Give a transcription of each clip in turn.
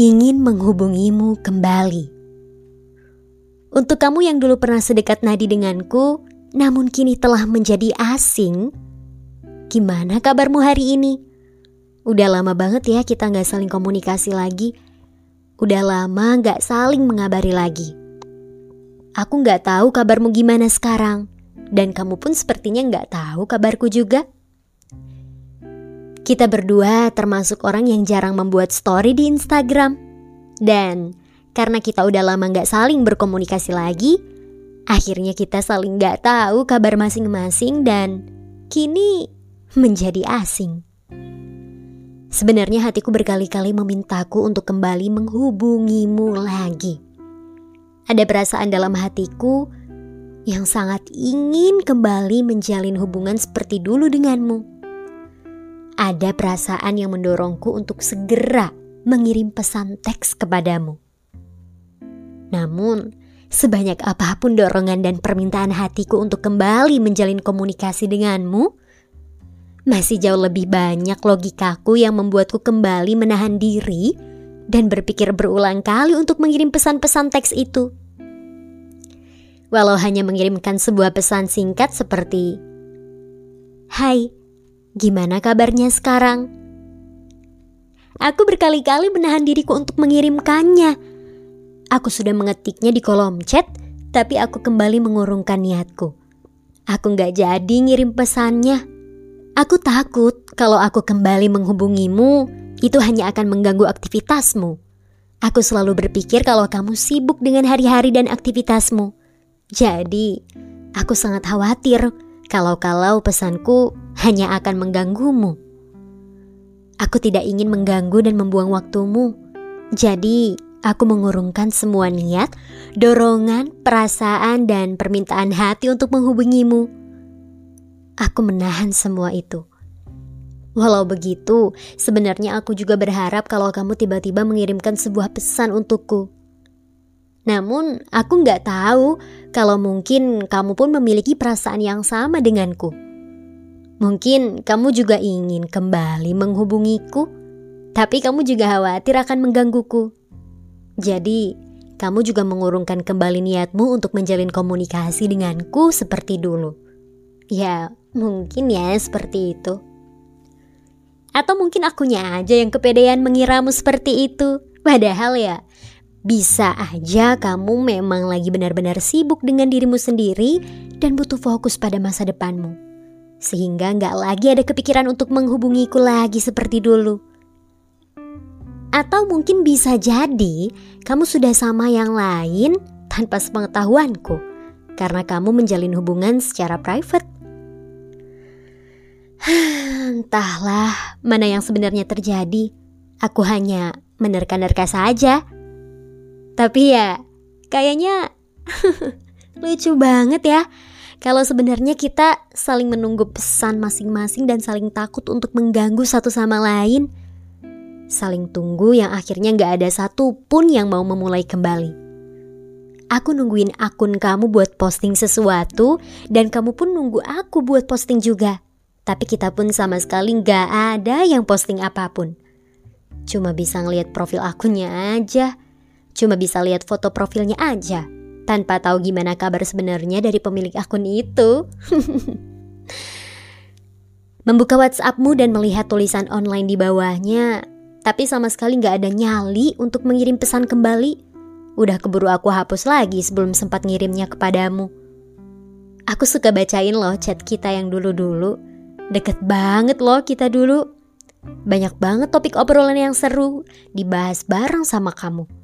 ingin menghubungimu kembali. Untuk kamu yang dulu pernah sedekat nadi denganku, namun kini telah menjadi asing, gimana kabarmu hari ini? Udah lama banget ya kita nggak saling komunikasi lagi. Udah lama nggak saling mengabari lagi. Aku nggak tahu kabarmu gimana sekarang, dan kamu pun sepertinya nggak tahu kabarku juga. Kita berdua termasuk orang yang jarang membuat story di Instagram. Dan karena kita udah lama gak saling berkomunikasi lagi, akhirnya kita saling gak tahu kabar masing-masing dan kini menjadi asing. Sebenarnya hatiku berkali-kali memintaku untuk kembali menghubungimu lagi. Ada perasaan dalam hatiku yang sangat ingin kembali menjalin hubungan seperti dulu denganmu ada perasaan yang mendorongku untuk segera mengirim pesan teks kepadamu. Namun, sebanyak apa pun dorongan dan permintaan hatiku untuk kembali menjalin komunikasi denganmu, masih jauh lebih banyak logikaku yang membuatku kembali menahan diri dan berpikir berulang kali untuk mengirim pesan-pesan teks itu. Walau hanya mengirimkan sebuah pesan singkat seperti Hai, Gimana kabarnya sekarang? Aku berkali-kali menahan diriku untuk mengirimkannya. Aku sudah mengetiknya di kolom chat, tapi aku kembali mengurungkan niatku. Aku nggak jadi ngirim pesannya. Aku takut kalau aku kembali menghubungimu, itu hanya akan mengganggu aktivitasmu. Aku selalu berpikir kalau kamu sibuk dengan hari-hari dan aktivitasmu. Jadi, aku sangat khawatir kalau-kalau pesanku hanya akan mengganggumu. Aku tidak ingin mengganggu dan membuang waktumu. Jadi, aku mengurungkan semua niat, dorongan, perasaan, dan permintaan hati untuk menghubungimu. Aku menahan semua itu. Walau begitu, sebenarnya aku juga berharap kalau kamu tiba-tiba mengirimkan sebuah pesan untukku. Namun, aku nggak tahu kalau mungkin kamu pun memiliki perasaan yang sama denganku. Mungkin kamu juga ingin kembali menghubungiku, tapi kamu juga khawatir akan menggangguku. Jadi, kamu juga mengurungkan kembali niatmu untuk menjalin komunikasi denganku seperti dulu. Ya, mungkin ya seperti itu. Atau mungkin akunya aja yang kepedean mengiramu seperti itu. Padahal ya, bisa aja kamu memang lagi benar-benar sibuk dengan dirimu sendiri dan butuh fokus pada masa depanmu. Sehingga nggak lagi ada kepikiran untuk menghubungiku lagi seperti dulu. Atau mungkin bisa jadi kamu sudah sama yang lain tanpa sepengetahuanku karena kamu menjalin hubungan secara private. Entahlah mana yang sebenarnya terjadi. Aku hanya menerka-nerka saja. Tapi ya, kayaknya lucu banget ya kalau sebenarnya kita saling menunggu pesan masing-masing dan saling takut untuk mengganggu satu sama lain. Saling tunggu yang akhirnya gak ada satupun yang mau memulai kembali. Aku nungguin akun kamu buat posting sesuatu dan kamu pun nunggu aku buat posting juga. Tapi kita pun sama sekali gak ada yang posting apa pun. Cuma bisa ngeliat profil akunnya aja. Cuma bisa lihat foto profilnya aja tanpa tahu gimana kabar sebenarnya dari pemilik akun itu. Membuka WhatsAppmu dan melihat tulisan online di bawahnya, tapi sama sekali nggak ada nyali untuk mengirim pesan kembali. Udah keburu aku hapus lagi sebelum sempat ngirimnya kepadamu. Aku suka bacain loh chat kita yang dulu-dulu. Deket banget loh kita dulu. Banyak banget topik obrolan yang seru dibahas bareng sama kamu.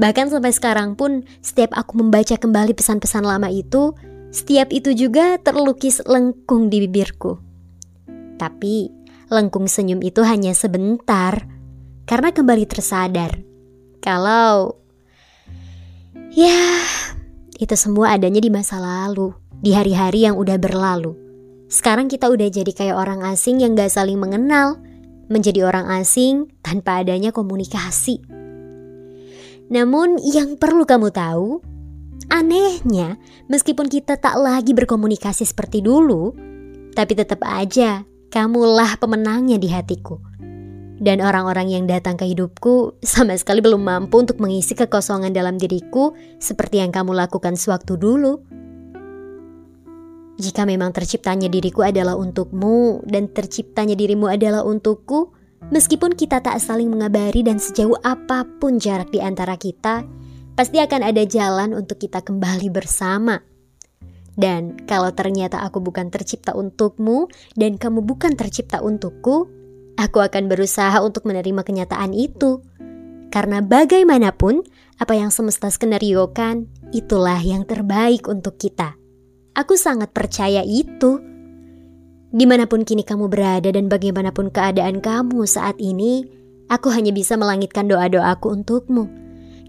Bahkan sampai sekarang pun, setiap aku membaca kembali pesan-pesan lama itu, setiap itu juga terlukis lengkung di bibirku. Tapi, lengkung senyum itu hanya sebentar, karena kembali tersadar. Kalau, ya, itu semua adanya di masa lalu, di hari-hari yang udah berlalu. Sekarang kita udah jadi kayak orang asing yang gak saling mengenal, menjadi orang asing tanpa adanya komunikasi. Namun yang perlu kamu tahu, anehnya meskipun kita tak lagi berkomunikasi seperti dulu, tapi tetap aja kamulah pemenangnya di hatiku. Dan orang-orang yang datang ke hidupku sama sekali belum mampu untuk mengisi kekosongan dalam diriku seperti yang kamu lakukan sewaktu dulu. Jika memang terciptanya diriku adalah untukmu dan terciptanya dirimu adalah untukku, meskipun kita tak saling mengabari dan sejauh apa pun jarak di antara kita, pasti akan ada jalan untuk kita kembali bersama. Dan kalau ternyata aku bukan tercipta untukmu dan kamu bukan tercipta untukku, aku akan berusaha untuk menerima kenyataan itu. Karena bagaimanapun, apa yang semesta skenariokan, itulah yang terbaik untuk kita. Aku sangat percaya itu. Di mana pun kini kamu berada dan bagaimanapun keadaan kamu saat ini, aku hanya bisa melangitkan doa-doaku untukmu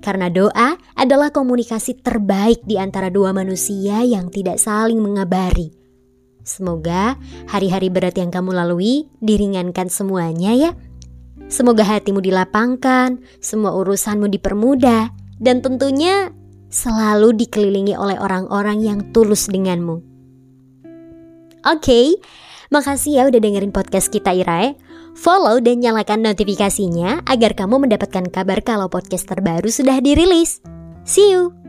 karena doa adalah komunikasi terbaik di antara dua manusia yang tidak saling mengabari. Semoga hari-hari berat yang kamu lalui diringankan semuanya ya. Semoga hatimu dilapangkan, semua urusanmu dipermudah, dan tentunya selalu dikelilingi oleh orang-orang yang tulus denganmu. Oke, okay, makasih ya udah dengerin podcast kita Irae. Follow dan nyalakan notifikasinya agar kamu mendapatkan kabar kalau podcast terbaru sudah dirilis. See you!